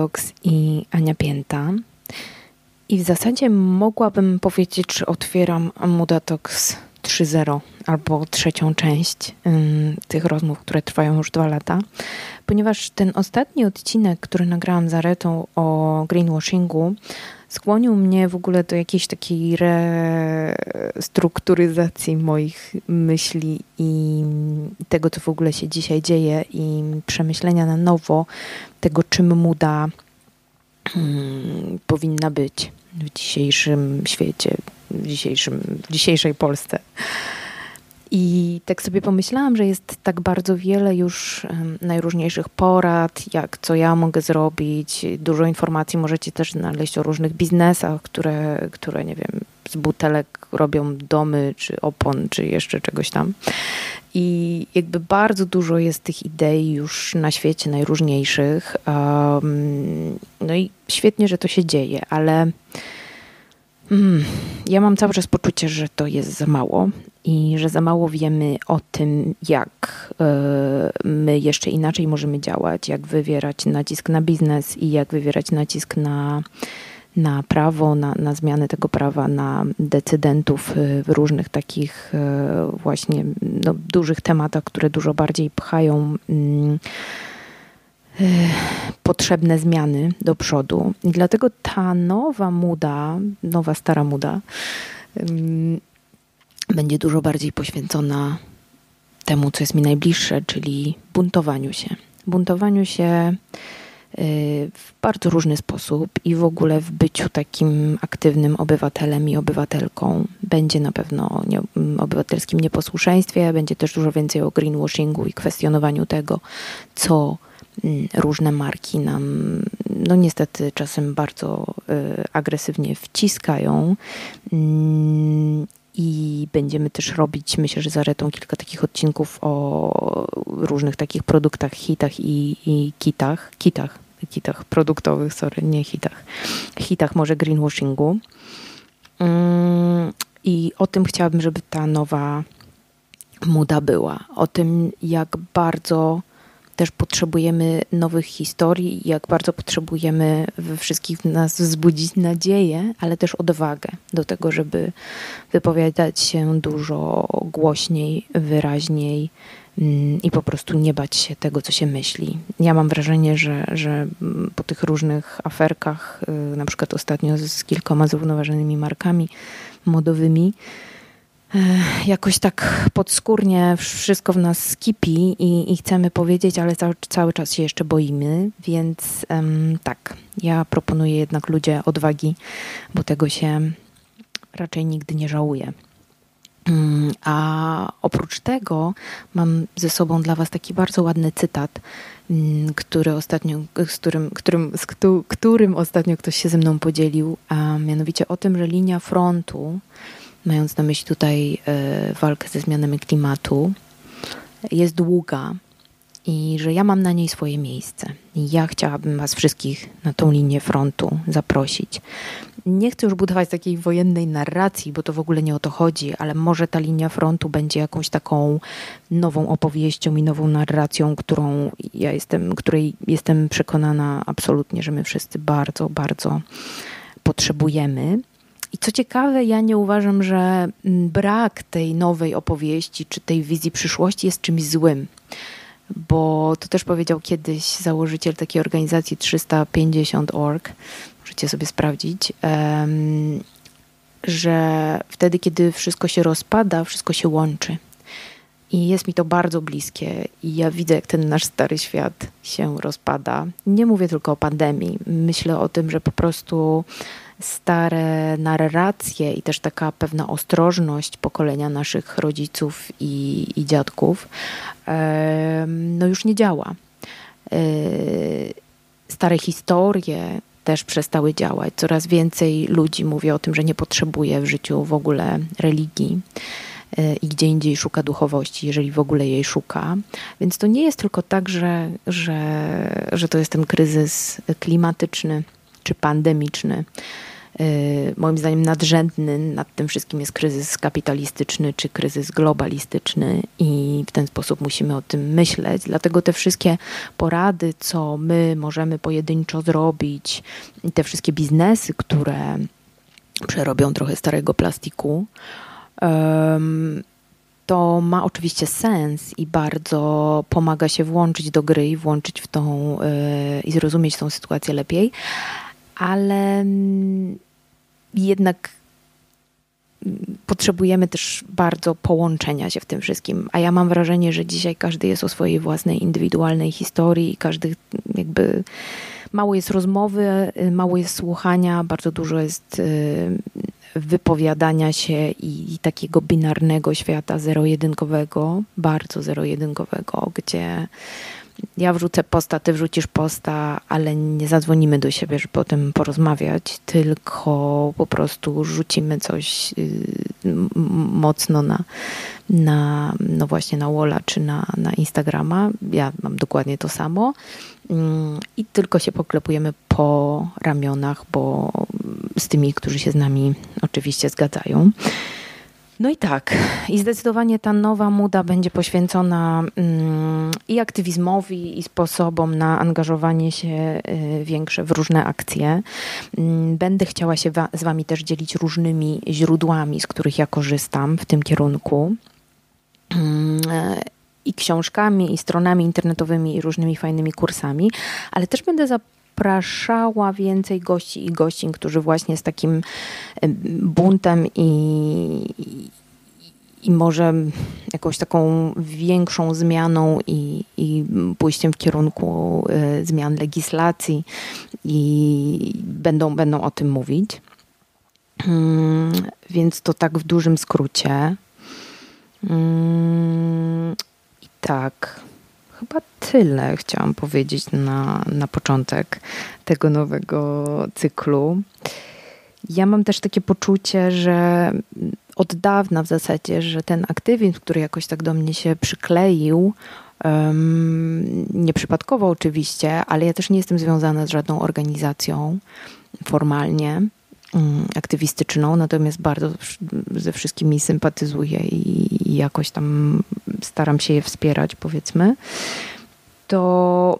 Talks i Ania Pięta. I w zasadzie mogłabym powiedzieć, że otwieram Muda Talks 3.0 albo trzecią część tych rozmów, które trwają już dwa lata, ponieważ ten ostatni odcinek, który nagrałam z Aretą o greenwashingu, skłonił mnie w ogóle do jakiejś takiej restrukturyzacji moich myśli i tego, co w ogóle się dzisiaj dzieje i przemyślenia na nowo tego, czym muda powinna być w dzisiejszym świecie, w, dzisiejszym, w dzisiejszej Polsce. I tak sobie pomyślałam, że jest tak bardzo wiele już najróżniejszych porad, jak co ja mogę zrobić. Dużo informacji możecie też znaleźć o różnych biznesach, które, które nie wiem, z butelek robią domy, czy opon, czy jeszcze czegoś tam. I jakby bardzo dużo jest tych idei już na świecie najróżniejszych. no i świetnie, że to się dzieje, ale Mm, ja mam cały czas poczucie, że to jest za mało i że za mało wiemy o tym, jak e, my jeszcze inaczej możemy działać, jak wywierać nacisk na biznes i jak wywierać nacisk na, na prawo, na, na zmianę tego prawa, na decydentów w różnych takich e, właśnie no, dużych tematach, które dużo bardziej pchają mm, potrzebne zmiany do przodu. I dlatego ta nowa muda, nowa stara muda, będzie dużo bardziej poświęcona temu, co jest mi najbliższe, czyli buntowaniu się. Buntowaniu się y, w bardzo różny sposób i w ogóle w byciu takim aktywnym obywatelem i obywatelką. Będzie na pewno nie, obywatelskim nieposłuszeństwie, będzie też dużo więcej o greenwashingu i kwestionowaniu tego, co Mm, różne marki nam, no niestety, czasem bardzo y, agresywnie wciskają. Mm, I będziemy też robić, myślę, że zaretą kilka takich odcinków o różnych takich produktach, hitach i, i kitach, kitach, kitach produktowych, sorry, nie hitach, hitach może greenwashingu. Mm, I o tym chciałabym, żeby ta nowa muda była. O tym, jak bardzo też potrzebujemy nowych historii, jak bardzo potrzebujemy we wszystkich w nas wzbudzić nadzieję, ale też odwagę do tego, żeby wypowiadać się dużo głośniej, wyraźniej mm, i po prostu nie bać się tego, co się myśli. Ja mam wrażenie, że, że po tych różnych aferkach, y, na przykład ostatnio z kilkoma zrównoważonymi markami modowymi, jakoś tak podskórnie wszystko w nas skipi i, i chcemy powiedzieć, ale cały, cały, czas się jeszcze boimy, więc um, tak, ja proponuję jednak ludzie odwagi, bo tego się raczej nigdy nie żałuje. Um, a oprócz tego mam ze sobą dla Was taki bardzo ładny cytat, um, który ostatnio, z którym, którym, z którym ostatnio ktoś się ze mną podzielił, a mianowicie o tym, że linia frontu mając na myśli tutaj e, walkę ze zmianami klimatu, jest długa i że ja mam na niej swoje miejsce. I ja chciałabym Was wszystkich na tą linię frontu zaprosić. Nie chcę już budować takiej wojennej narracji, bo to w ogóle nie o to chodzi, ale może ta linia frontu będzie jakąś taką nową opowieścią i nową narracją, którą ja jestem, której jestem przekonana absolutnie, że my wszyscy bardzo, bardzo potrzebujemy. I co ciekawe, ja nie uważam, że brak tej nowej opowieści czy tej wizji przyszłości jest czymś złym. Bo to też powiedział kiedyś założyciel takiej organizacji 350.org, możecie sobie sprawdzić, że wtedy, kiedy wszystko się rozpada, wszystko się łączy. I jest mi to bardzo bliskie, i ja widzę, jak ten nasz stary świat się rozpada. Nie mówię tylko o pandemii. Myślę o tym, że po prostu stare narracje i też taka pewna ostrożność pokolenia naszych rodziców i, i dziadków no już nie działa. E, stare historie też przestały działać. Coraz więcej ludzi mówi o tym, że nie potrzebuje w życiu w ogóle religii e, i gdzie indziej szuka duchowości, jeżeli w ogóle jej szuka. Więc to nie jest tylko tak, że, że, że to jest ten kryzys klimatyczny czy pandemiczny, moim zdaniem nadrzędny nad tym wszystkim jest kryzys kapitalistyczny czy kryzys globalistyczny i w ten sposób musimy o tym myśleć. Dlatego te wszystkie porady, co my możemy pojedynczo zrobić, te wszystkie biznesy, które przerobią trochę starego plastiku, to ma oczywiście sens i bardzo pomaga się włączyć do gry i włączyć w tą yy, i zrozumieć tą sytuację lepiej, ale mm, jednak mm, potrzebujemy też bardzo połączenia się w tym wszystkim. A ja mam wrażenie, że dzisiaj każdy jest o swojej własnej indywidualnej historii i każdy jakby mało jest rozmowy, y, mało jest słuchania, bardzo dużo jest y, wypowiadania się i, i takiego binarnego świata zero-jedynkowego, bardzo zero-jedynkowego, gdzie ja wrzucę posta, ty wrzucisz posta, ale nie zadzwonimy do siebie, żeby o tym porozmawiać, tylko po prostu rzucimy coś y, mocno na, na no właśnie na Wola czy na, na Instagrama. Ja mam dokładnie to samo. Mm, I tylko się poklepujemy po ramionach, bo z tymi, którzy się z nami oczywiście zgadzają. No i tak, i zdecydowanie ta nowa muda będzie poświęcona mm, i aktywizmowi, i sposobom na angażowanie się y, większe w różne akcje. Mm, będę chciała się z Wami też dzielić różnymi źródłami, z których ja korzystam w tym kierunku. Mm, I książkami, i stronami internetowymi, i różnymi fajnymi kursami, ale też będę zapraszała więcej gości i gościń, którzy właśnie z takim buntem i, i może jakąś taką większą zmianą i, i pójściem w kierunku y, zmian legislacji i będą, będą o tym mówić. Hmm, więc to tak w dużym skrócie. Hmm, I tak, chyba tyle chciałam powiedzieć na, na początek tego nowego cyklu. Ja mam też takie poczucie, że od dawna w zasadzie, że ten aktywizm, który jakoś tak do mnie się przykleił, um, nieprzypadkowo oczywiście, ale ja też nie jestem związana z żadną organizacją formalnie um, aktywistyczną, natomiast bardzo ze wszystkimi sympatyzuję i jakoś tam staram się je wspierać, powiedzmy. To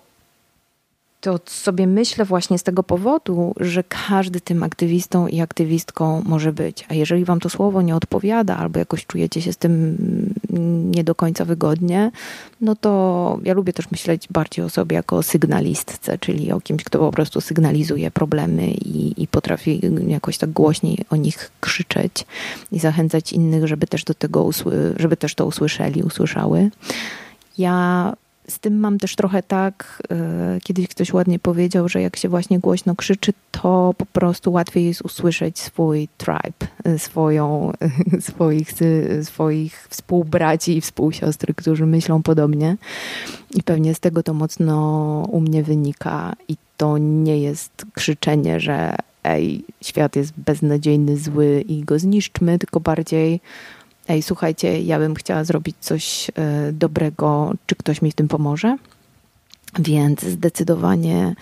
to sobie myślę właśnie z tego powodu, że każdy tym aktywistą i aktywistką może być. A jeżeli wam to słowo nie odpowiada, albo jakoś czujecie się z tym nie do końca wygodnie, no to ja lubię też myśleć bardziej o sobie jako o sygnalistce, czyli o kimś, kto po prostu sygnalizuje problemy i, i potrafi jakoś tak głośniej o nich krzyczeć i zachęcać innych, żeby też do tego, żeby też to usłyszeli, usłyszały. Ja z tym mam też trochę tak, e, kiedyś ktoś ładnie powiedział, że jak się właśnie głośno krzyczy, to po prostu łatwiej jest usłyszeć swój tribe, e, swoją, swoich, swoich współbraci i współsiostry, którzy myślą podobnie. I pewnie z tego to mocno u mnie wynika. I to nie jest krzyczenie, że ej, świat jest beznadziejny, zły i go zniszczmy, tylko bardziej ej, słuchajcie, ja bym chciała zrobić coś e, dobrego, czy ktoś mi w tym pomoże? Więc zdecydowanie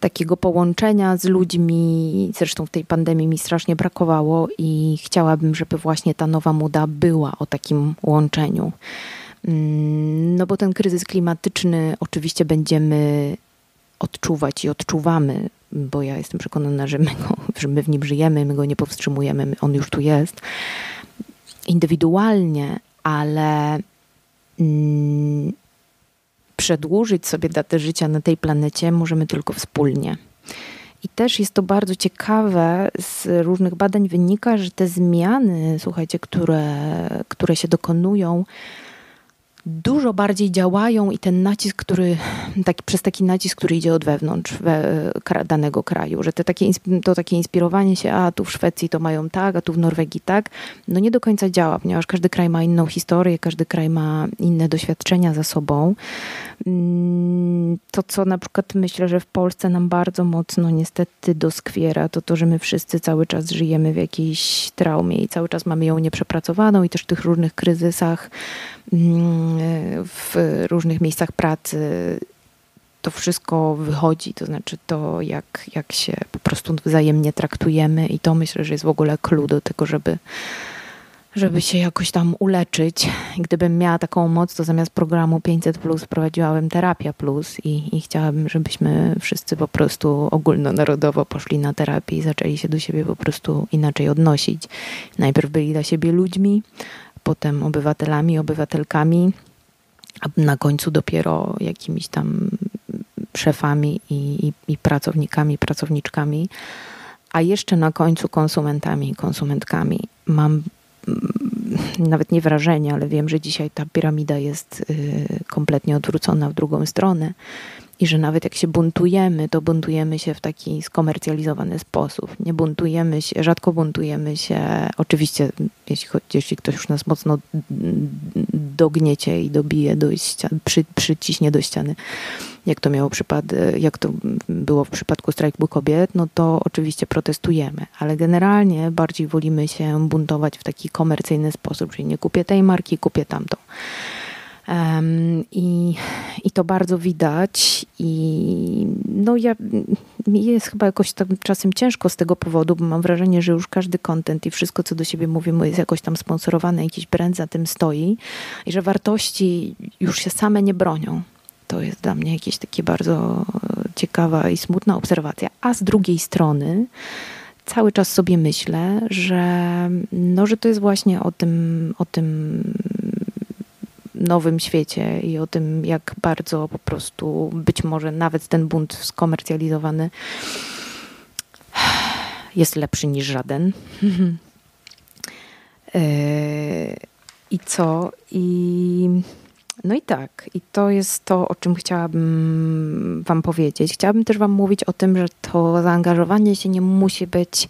takiego połączenia z ludźmi, zresztą w tej pandemii mi strasznie brakowało i chciałabym, żeby właśnie ta nowa moda była o takim łączeniu. Mm, no bo ten kryzys klimatyczny oczywiście będziemy odczuwać i odczuwamy, bo ja jestem przekonana, że my, go, że my w nim żyjemy, my go nie powstrzymujemy, on już tu jest indywidualnie, ale mm, przedłużyć sobie datę życia na tej planecie możemy tylko wspólnie. I też jest to bardzo ciekawe, z różnych badań wynika, że te zmiany, słuchajcie, które, które się dokonują, dużo bardziej działają i ten nacisk, który, taki, przez taki nacisk, który idzie od wewnątrz we, danego kraju, że te takie, to takie inspirowanie się, a tu w Szwecji to mają tak, a tu w Norwegii tak, no nie do końca działa, ponieważ każdy kraj ma inną historię, każdy kraj ma inne doświadczenia za sobą. Mm, to, co na przykład myślę, że w Polsce nam bardzo mocno niestety doskwiera, to to, że my wszyscy cały czas żyjemy w jakiejś traumie i cały czas mamy ją nieprzepracowaną i też w tych różnych kryzysach mm, w różnych miejscach pracy to wszystko wychodzi, to znaczy to, jak, jak się po prostu wzajemnie traktujemy, i to myślę, że jest w ogóle clue do tego, żeby żeby się jakoś tam uleczyć. Gdybym miała taką moc, to zamiast programu 500 plus prowadziłabym terapia plus i, i chciałabym, żebyśmy wszyscy po prostu ogólnonarodowo poszli na terapię i zaczęli się do siebie po prostu inaczej odnosić. Najpierw byli dla siebie ludźmi, potem obywatelami, obywatelkami, a na końcu dopiero jakimiś tam szefami i, i, i pracownikami, pracowniczkami, a jeszcze na końcu konsumentami, konsumentkami. Mam nawet nie wrażenie, ale wiem, że dzisiaj ta piramida jest y, kompletnie odwrócona w drugą stronę i że nawet jak się buntujemy, to buntujemy się w taki skomercjalizowany sposób. Nie buntujemy się, rzadko buntujemy się. Oczywiście, jeśli, jeśli ktoś już nas mocno dogniecie i dobije do ściany, przy, przyciśnie do ściany, jak to miało przypad, jak to było w przypadku strajku kobiet, no to oczywiście protestujemy, ale generalnie bardziej wolimy się buntować w taki komercyjny sposób, czyli nie kupię tej marki, kupię tamtą. I, I to bardzo widać. I no ja, jest chyba jakoś tam czasem ciężko z tego powodu, bo mam wrażenie, że już każdy content i wszystko, co do siebie mówimy, jest jakoś tam sponsorowane, jakiś brand za tym stoi i że wartości już się same nie bronią. To jest dla mnie jakieś takie bardzo ciekawa i smutna obserwacja. A z drugiej strony, cały czas sobie myślę, że, no, że to jest właśnie o tym, o tym nowym świecie i o tym, jak bardzo po prostu być może nawet ten bunt skomercjalizowany jest lepszy niż żaden. E, I co? I no i tak, i to jest to, o czym chciałabym Wam powiedzieć. Chciałabym też Wam mówić o tym, że to zaangażowanie się nie musi być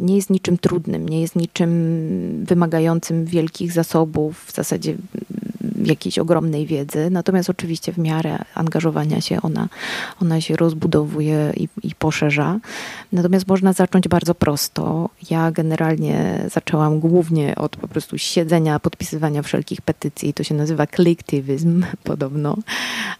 nie jest niczym trudnym, nie jest niczym wymagającym wielkich zasobów, w zasadzie jakiejś ogromnej wiedzy. Natomiast oczywiście w miarę angażowania się ona, ona się rozbudowuje i, i poszerza. Natomiast można zacząć bardzo prosto. Ja generalnie zaczęłam głównie od po prostu siedzenia, podpisywania wszelkich petycji. To się nazywa kliktywizm podobno,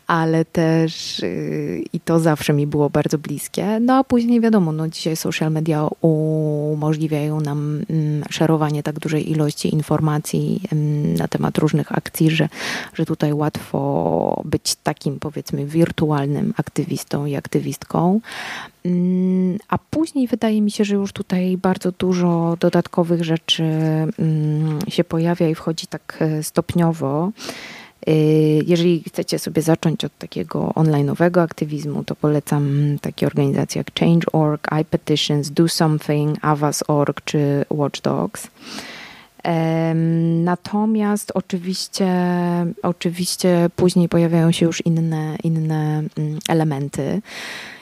ale też yy, i to zawsze mi było bardzo bliskie. No a później wiadomo, no dzisiaj social media umożliwiają nam mm, szerowanie tak dużej ilości informacji mm, na temat różnych akcji, że, że tutaj łatwo być takim powiedzmy wirtualnym aktywistą i aktywistką. Mm, a później wydaje mi się, że już tutaj bardzo dużo dodatkowych rzeczy się pojawia i wchodzi tak e, stopniowo. Y, jeżeli chcecie sobie zacząć od takiego online'owego aktywizmu, to polecam takie organizacje jak Change.org, iPetitions, Do Something, Avas.org czy Watchdogs. Natomiast oczywiście, oczywiście później pojawiają się już inne, inne mm, elementy.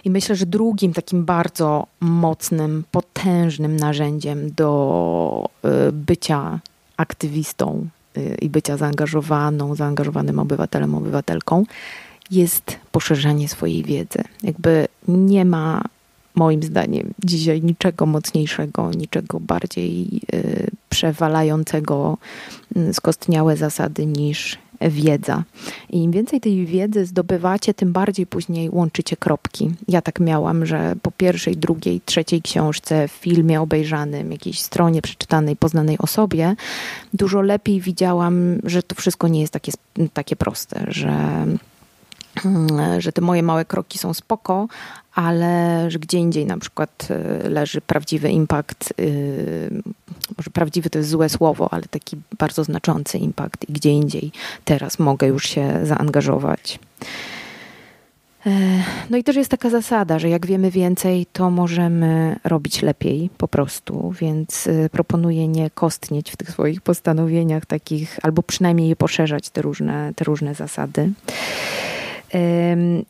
I myślę, że drugim takim bardzo mocnym, potężnym narzędziem do y, bycia aktywistą i bycia zaangażowaną, zaangażowanym obywatelem, obywatelką, jest poszerzanie swojej wiedzy. Jakby nie ma moim zdaniem dzisiaj niczego mocniejszego, niczego bardziej y, przewalającego y, skostniałe zasady niż wiedza. I im więcej tej wiedzy zdobywacie, tym bardziej później łączycie kropki. Ja tak miałam, że po pierwszej, drugiej, trzeciej książce, filmie obejrzanym, jakiejś stronie przeczytanej, poznanej osobie, dużo lepiej widziałam, że to wszystko nie jest takie, takie proste, że że te moje małe kroki są spoko, ale że gdzie indziej na przykład y, leży prawdziwy impact, y, może prawdziwy to jest złe słowo, ale taki bardzo znaczący impact i gdzie indziej teraz mogę już się zaangażować. E, no i też jest taka zasada, że jak wiemy więcej, to możemy robić lepiej po prostu, więc proponuję nie kostnieć w tych swoich postanowieniach takich, albo przynajmniej je poszerzać, te różne, te różne zasady.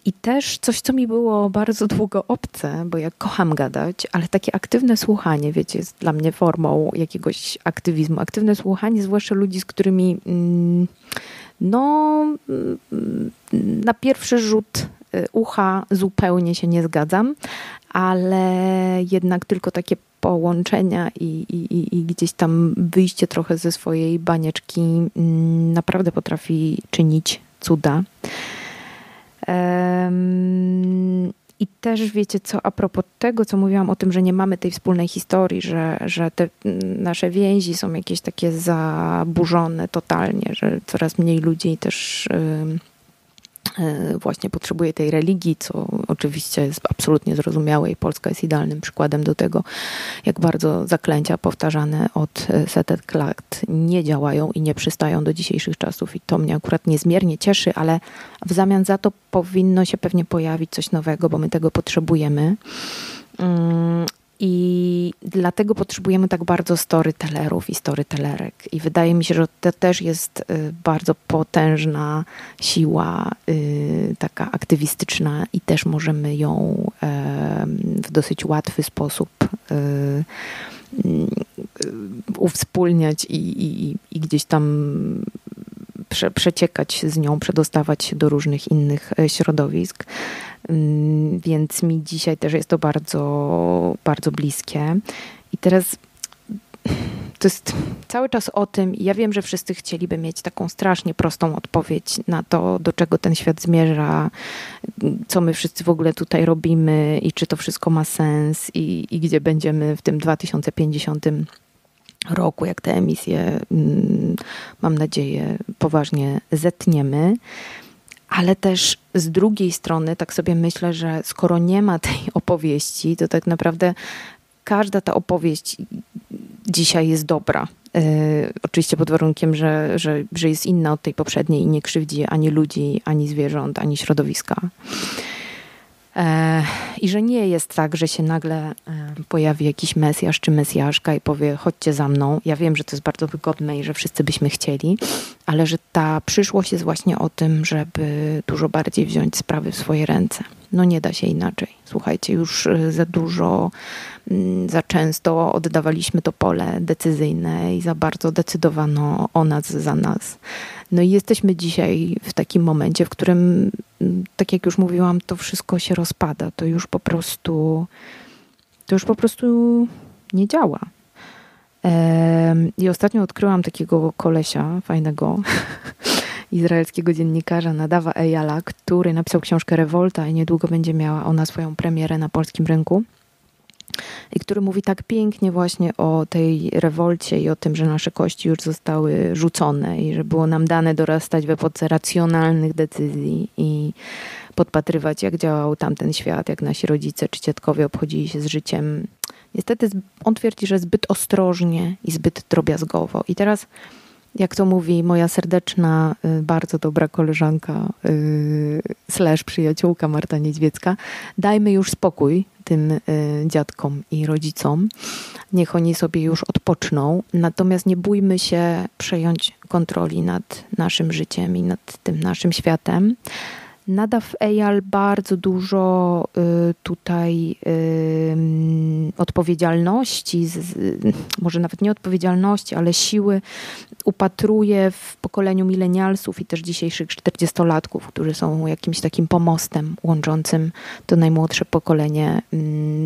I też coś, co mi było bardzo długo obce, bo ja kocham gadać, ale takie aktywne słuchanie, wiecie, jest dla mnie formą jakiegoś aktywizmu. Aktywne słuchanie, zwłaszcza ludzi, z którymi mm, no, mm, na pierwszy rzut y, ucha zupełnie się nie zgadzam, ale jednak tylko takie połączenia i, i, i gdzieś tam wyjście trochę ze swojej banieczki mm, naprawdę potrafi czynić cuda. I też wiecie co, a propos tego, co mówiłam o tym, że nie mamy tej wspólnej historii, że, że te nasze więzi są jakieś takie zaburzone totalnie, że coraz mniej ludzi też właśnie potrzebuje tej religii, co oczywiście jest absolutnie zrozumiałe i Polska jest idealnym przykładem do tego, jak bardzo zaklęcia powtarzane od e, setek lat nie działają i nie przystają do dzisiejszych czasów i to mnie akurat niezmiernie cieszy, ale w zamian za to powinno się pewnie pojawić coś nowego, bo my tego potrzebujemy. I dlatego potrzebujemy tak bardzo storytellerów i storytellerek. I wydaje mi się, że to też jest y, bardzo potężna siła, y, taka aktywistyczna, i też możemy ją w dosyć łatwy sposób y, uwspólniać i, i, i gdzieś tam prze, przeciekać z nią, przedostawać się do różnych innych środowisk. Mm, więc mi dzisiaj też jest to bardzo, bardzo bliskie. I teraz to jest cały czas o tym, ja wiem, że wszyscy chcieliby mieć taką strasznie prostą odpowiedź na to, do czego ten świat zmierza, co my wszyscy w ogóle tutaj robimy i czy to wszystko ma sens i, i gdzie będziemy w tym 2050 roku, jak te emisje, mm, mam nadzieję, poważnie zetniemy. Ale też z drugiej strony, tak sobie myślę, że skoro nie ma tej opowieści, to tak naprawdę każda ta opowieść dzisiaj jest dobra. Yy, oczywiście pod warunkiem, że, że, że jest inna od tej poprzedniej i nie krzywdzi ani ludzi, ani zwierząt, ani środowiska. E, I że nie jest tak, że się nagle e, pojawi jakiś mesjasz czy mesjaszka i powie: chodźcie za mną. Ja wiem, że to jest bardzo wygodne i że wszyscy byśmy chcieli, ale że ta przyszłość jest właśnie o tym, żeby dużo bardziej wziąć sprawy w swoje ręce. No nie da się inaczej. Słuchajcie, już e, za dużo, mm, za często oddawaliśmy to pole decyzyjne i za bardzo decydowano o nas za nas. No i jesteśmy dzisiaj w takim momencie, w którym, mm, tak jak już mówiłam, to wszystko się rozpada. To już po prostu, to już po prostu nie działa. I ostatnio odkryłam takiego kolesia fajnego, izraelskiego dziennikarza Nadawa Ejala, który napisał książkę Rewolta i niedługo będzie miała ona swoją premierę na polskim rynku i który mówi tak pięknie właśnie o tej rewolcie i o tym, że nasze kości już zostały rzucone i że było nam dane dorastać w epoce racjonalnych decyzji i podpatrywać, jak działał tamten świat, jak nasi rodzice czy dziadkowie obchodzili się z życiem. Niestety on twierdzi, że zbyt ostrożnie i zbyt drobiazgowo. I teraz jak to mówi moja serdeczna, y, bardzo dobra koleżanka, yy, slash przyjaciółka Marta Niedźwiecka, dajmy już spokój tym y, dziadkom i rodzicom. Niech oni sobie już odpoczną. Natomiast nie bójmy się przejąć kontroli nad naszym życiem i nad tym naszym światem. Nadaw Eyal bardzo dużo y, tutaj odpowiedzialności, może nawet nie odpowiedzialności, ale siły upatruje w pokoleniu milenialsów i też dzisiejszych czterdziestolatków, którzy są jakimś takim pomostem łączącym to najmłodsze pokolenie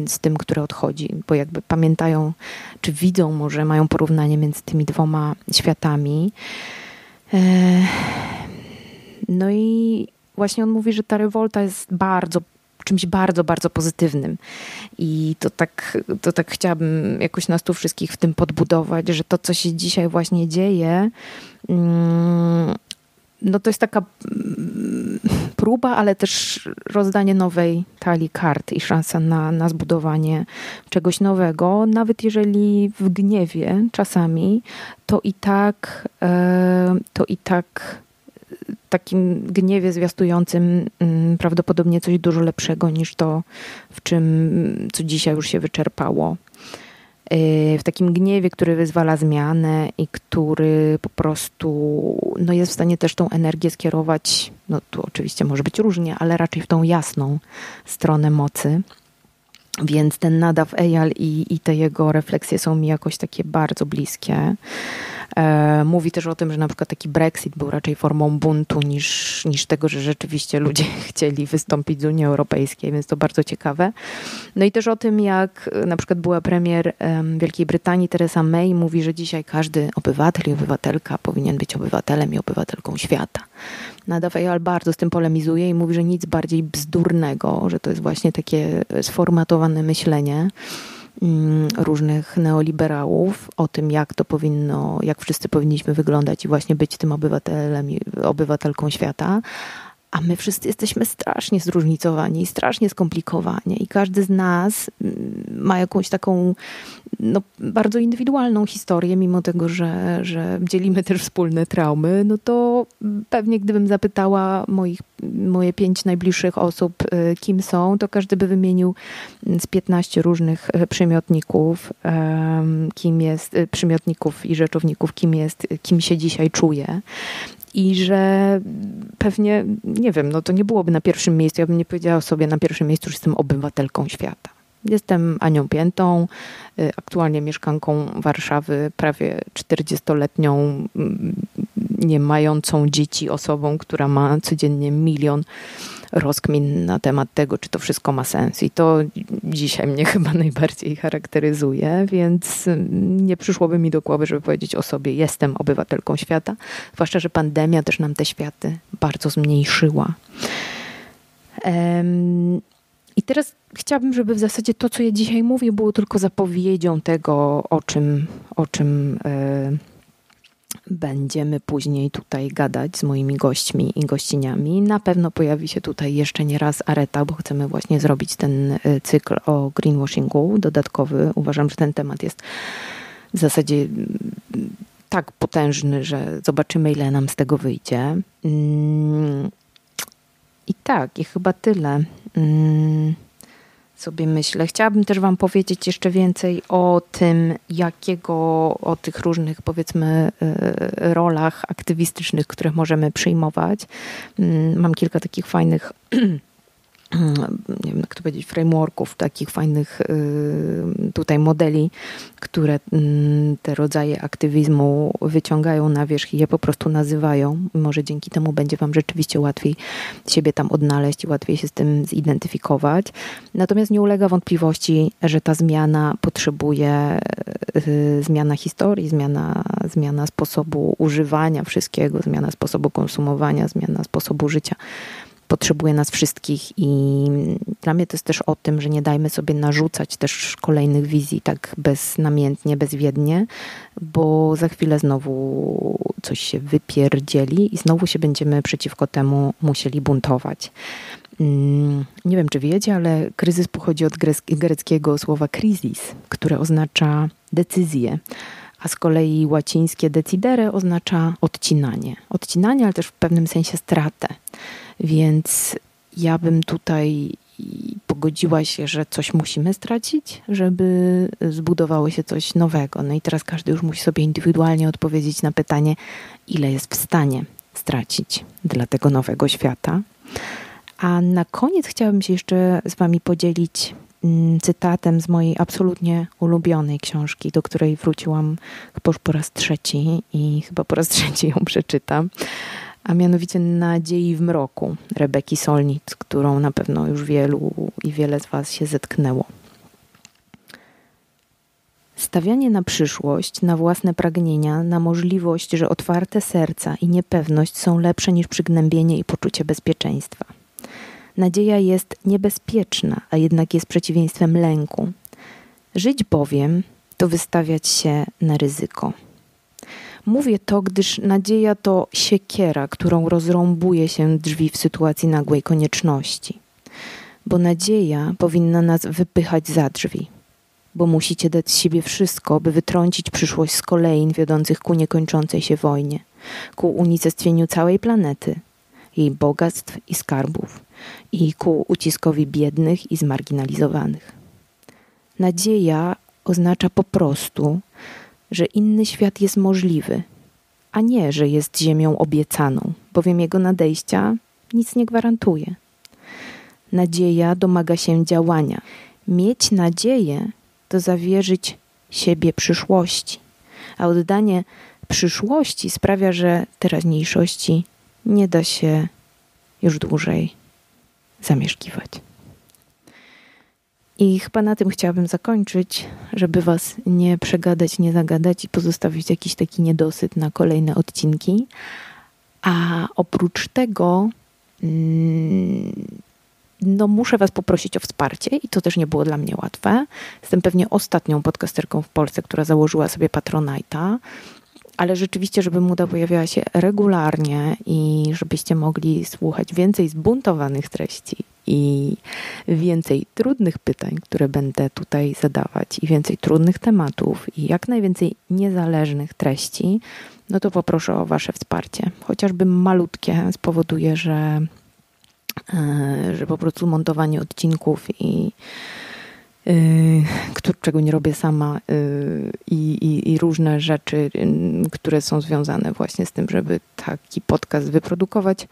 z tym, które odchodzi, bo jakby pamiętają, czy widzą może, mają porównanie między tymi dwoma światami. E, no i właśnie on mówi, że ta rewolta jest bardzo czymś bardzo, bardzo pozytywnym. I to tak, to tak chciałabym jakoś nas tu wszystkich w tym podbudować, że to, co się dzisiaj właśnie dzieje, mm, no to jest taka mm, próba, ale też rozdanie nowej talii kart i szansa na, na zbudowanie czegoś nowego, nawet jeżeli w gniewie czasami, to i tak, e, to i tak takim gniewie zwiastującym mm, prawdopodobnie coś dużo lepszego niż to, w czym, co dzisiaj już się wyczerpało. Y, w takim gniewie, który wyzwala zmianę i który po prostu no jest w stanie też tą energię skierować, no tu oczywiście może być różnie, ale raczej w tą jasną stronę mocy. Więc ten nadaw Eyal i, i te jego refleksje są mi jakoś takie bardzo bliskie. E, mówi też o tym, że na przykład taki Brexit był raczej formą buntu niż, niż tego, że rzeczywiście ludzie chcieli wystąpić z Unii Europejskiej, więc to bardzo ciekawe. No i też o tym, jak na przykład była premier Wielkiej Brytanii Theresa May mówi, że dzisiaj każdy obywatel i obywatelka powinien być obywatelem i obywatelką świata. Nada Fayal bardzo z tym polemizuje i mówi, że nic bardziej bzdurnego, że to jest właśnie takie sformatowane myślenie mm, różnych neoliberałów o tym, jak to powinno, jak wszyscy powinniśmy wyglądać i właśnie być tym obywatelem, obywatelką świata, a my wszyscy jesteśmy strasznie zróżnicowani, strasznie skomplikowani. I każdy z nas mm, ma jakąś taką no, bardzo indywidualną historię, mimo tego, że, że dzielimy też wspólne traumy, no to pewnie gdybym zapytała moich, moje pięć najbliższych osób, y, kim są, to każdy by wymienił z 15 różnych y, przymiotników, kim jest, y, przymiotników i rzeczowników, kim jest, kim się dzisiaj czuje i że pewnie, nie wiem, no to nie byłoby na pierwszym miejscu. Ja bym nie powiedziała sobie na pierwszym miejscu, że jestem obywatelką świata. Jestem Anią Piętą, y, aktualnie mieszkanką Warszawy, prawie 40-letnią, mm, nie mającą dzieci osobą, która ma codziennie milion rozkmin na temat tego, czy to wszystko ma sens. I to dzisiaj mnie chyba najbardziej charakteryzuje, więc nie przyszłoby mi do głowy, żeby powiedzieć o sobie, jestem obywatelką świata. Zwłaszcza, że pandemia też nam te światy bardzo zmniejszyła. I teraz chciałabym, żeby w zasadzie to, co ja dzisiaj mówię, było tylko zapowiedzią tego, o czym, o czym e, będziemy później tutaj gadać z moimi gośćmi i gościniami. Na pewno pojawi się tutaj jeszcze nie raz Areta, bo chcemy właśnie zrobić ten y, cykl o greenwashingu dodatkowy. Uważam, że ten temat jest w zasadzie mm, tak potężny, że zobaczymy, ile nam z tego wyjdzie. Mm, I tak, i chyba tyle. Sobie myślę. Chciałabym też Wam powiedzieć jeszcze więcej o tym, jakiego, o tych różnych, powiedzmy, y, rolach aktywistycznych, które możemy przyjmować. Mm, mam kilka takich fajnych nie wiem jak to powiedzieć, frameworków, takich fajnych y, tutaj modeli, które mm, te rodzaje aktywizmu wyciągają na wierzch i je po prostu nazywają. Może dzięki temu będzie Wam rzeczywiście łatwiej siebie tam odnaleźć i łatwiej się z tym zidentyfikować. Natomiast nie ulega wątpliwości, że ta zmiana potrzebuje y, zmiana historii, zmiana, zmiana sposobu używania wszystkiego, zmiana sposobu konsumowania, zmiana sposobu życia potrzebuje nas wszystkich i dla mnie to jest też o tym, że nie dajmy sobie narzucać też kolejnych wizji tak beznamiętnie, bezwiednie, bo za chwilę znowu coś się wypierdzieli i znowu się będziemy przeciwko temu musieli buntować. Mm, nie wiem, czy wiecie, ale kryzys pochodzi od greckiego słowa kryzis, które oznacza decyzję a z kolei łacińskie decidere oznacza odcinanie. Odcinanie, ale też w pewnym sensie stratę. Więc ja bym tutaj pogodziła się, że coś musimy stracić, żeby zbudowało się coś nowego. No i teraz każdy już musi sobie indywidualnie odpowiedzieć na pytanie, ile jest w stanie stracić dla tego nowego świata. A na koniec chciałabym się jeszcze z Wami podzielić mm, cytatem z mojej absolutnie ulubionej książki, do której wróciłam chyba już po raz trzeci i chyba po raz trzeci ją przeczytam a mianowicie Nadziei w mroku Rebeki Solnit, którą na pewno już wielu i wiele z Was się zetknęło. Stawianie na przyszłość, na własne pragnienia, na możliwość, że otwarte serca i niepewność są lepsze niż przygnębienie i poczucie bezpieczeństwa. Nadzieja jest niebezpieczna, a jednak jest przeciwieństwem lęku. Żyć bowiem to wystawiać się na ryzyko. Mówię to, gdyż nadzieja to siekiera, którą rozrąbuje się drzwi w sytuacji nagłej konieczności. Bo nadzieja powinna nas wypychać za drzwi. Bo musicie dać z siebie wszystko, by wytrącić przyszłość z kolejn wiodących ku niekończącej się wojnie, ku unicestwieniu całej planety, jej bogactw i skarbów i ku uciskowi biednych i zmarginalizowanych. Nadzieja oznacza po prostu, że inny świat jest możliwy, a nie, że jest ziemią obiecaną, bowiem jego nadejścia nic nie gwarantuje. Nadzieja domaga się działania. Mieć nadzieję to zawierzyć siebie przyszłości, a oddanie przyszłości sprawia, że teraźniejszości nie da się już dłużej zamieszkiwać. I chyba na tym chciałabym zakończyć, żeby Was nie przegadać, nie zagadać i pozostawić jakiś taki niedosyt na kolejne odcinki. A oprócz tego, mm, no muszę Was poprosić o wsparcie i to też nie było dla mnie łatwe. Jestem pewnie ostatnią podcasterką w Polsce, która założyła sobie Patronite'a, ale rzeczywiście, żeby Muda pojawiała się regularnie i żebyście mogli słuchać więcej zbuntowanych treści i więcej trudnych pytań, które będę tutaj zadawać, i więcej trudnych tematów, i jak najwięcej niezależnych treści, no to poproszę o Wasze wsparcie. Chociażby malutkie spowoduje, że, e, że po prostu montowanie odcinków i Yy, czego nie robię sama yy, i, i, różne rzeczy, yy, które są związane właśnie z tym, żeby taki podcast wyprodukować,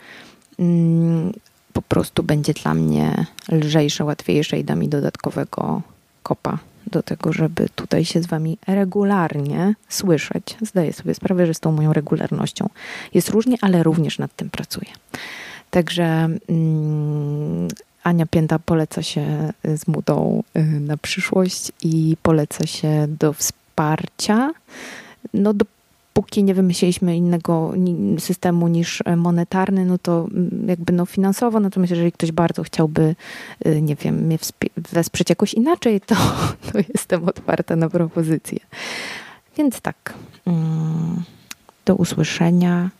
po prostu będzie dla mnie lżejsze, łatwiejsze i da mi dodatkowego kopa do tego, żeby tutaj się z Wami regularnie słyszeć. Zdaję sobie sprawę, że z tą moją regularnością jest różnie, ale również nad tym pracuję. Także Ania Pięta poleca się z Mudą y, na przyszłość i poleca się do wsparcia. No dopóki nie wymyśliliśmy innego systemu niż monetarny, no to mm, jakby no finansowo, natomiast jeżeli ktoś bardzo chciałby, y, nie wiem, mnie wesprzeć jakoś inaczej, to, to jestem otwarta na propozycje. Więc tak, mm, do usłyszenia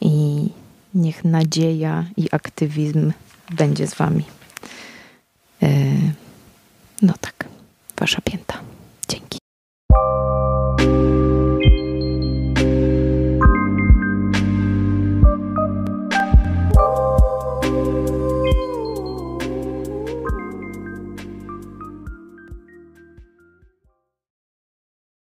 i niech nadzieja i aktywizm będzie z Wami. E, no tak, Wasza pięta.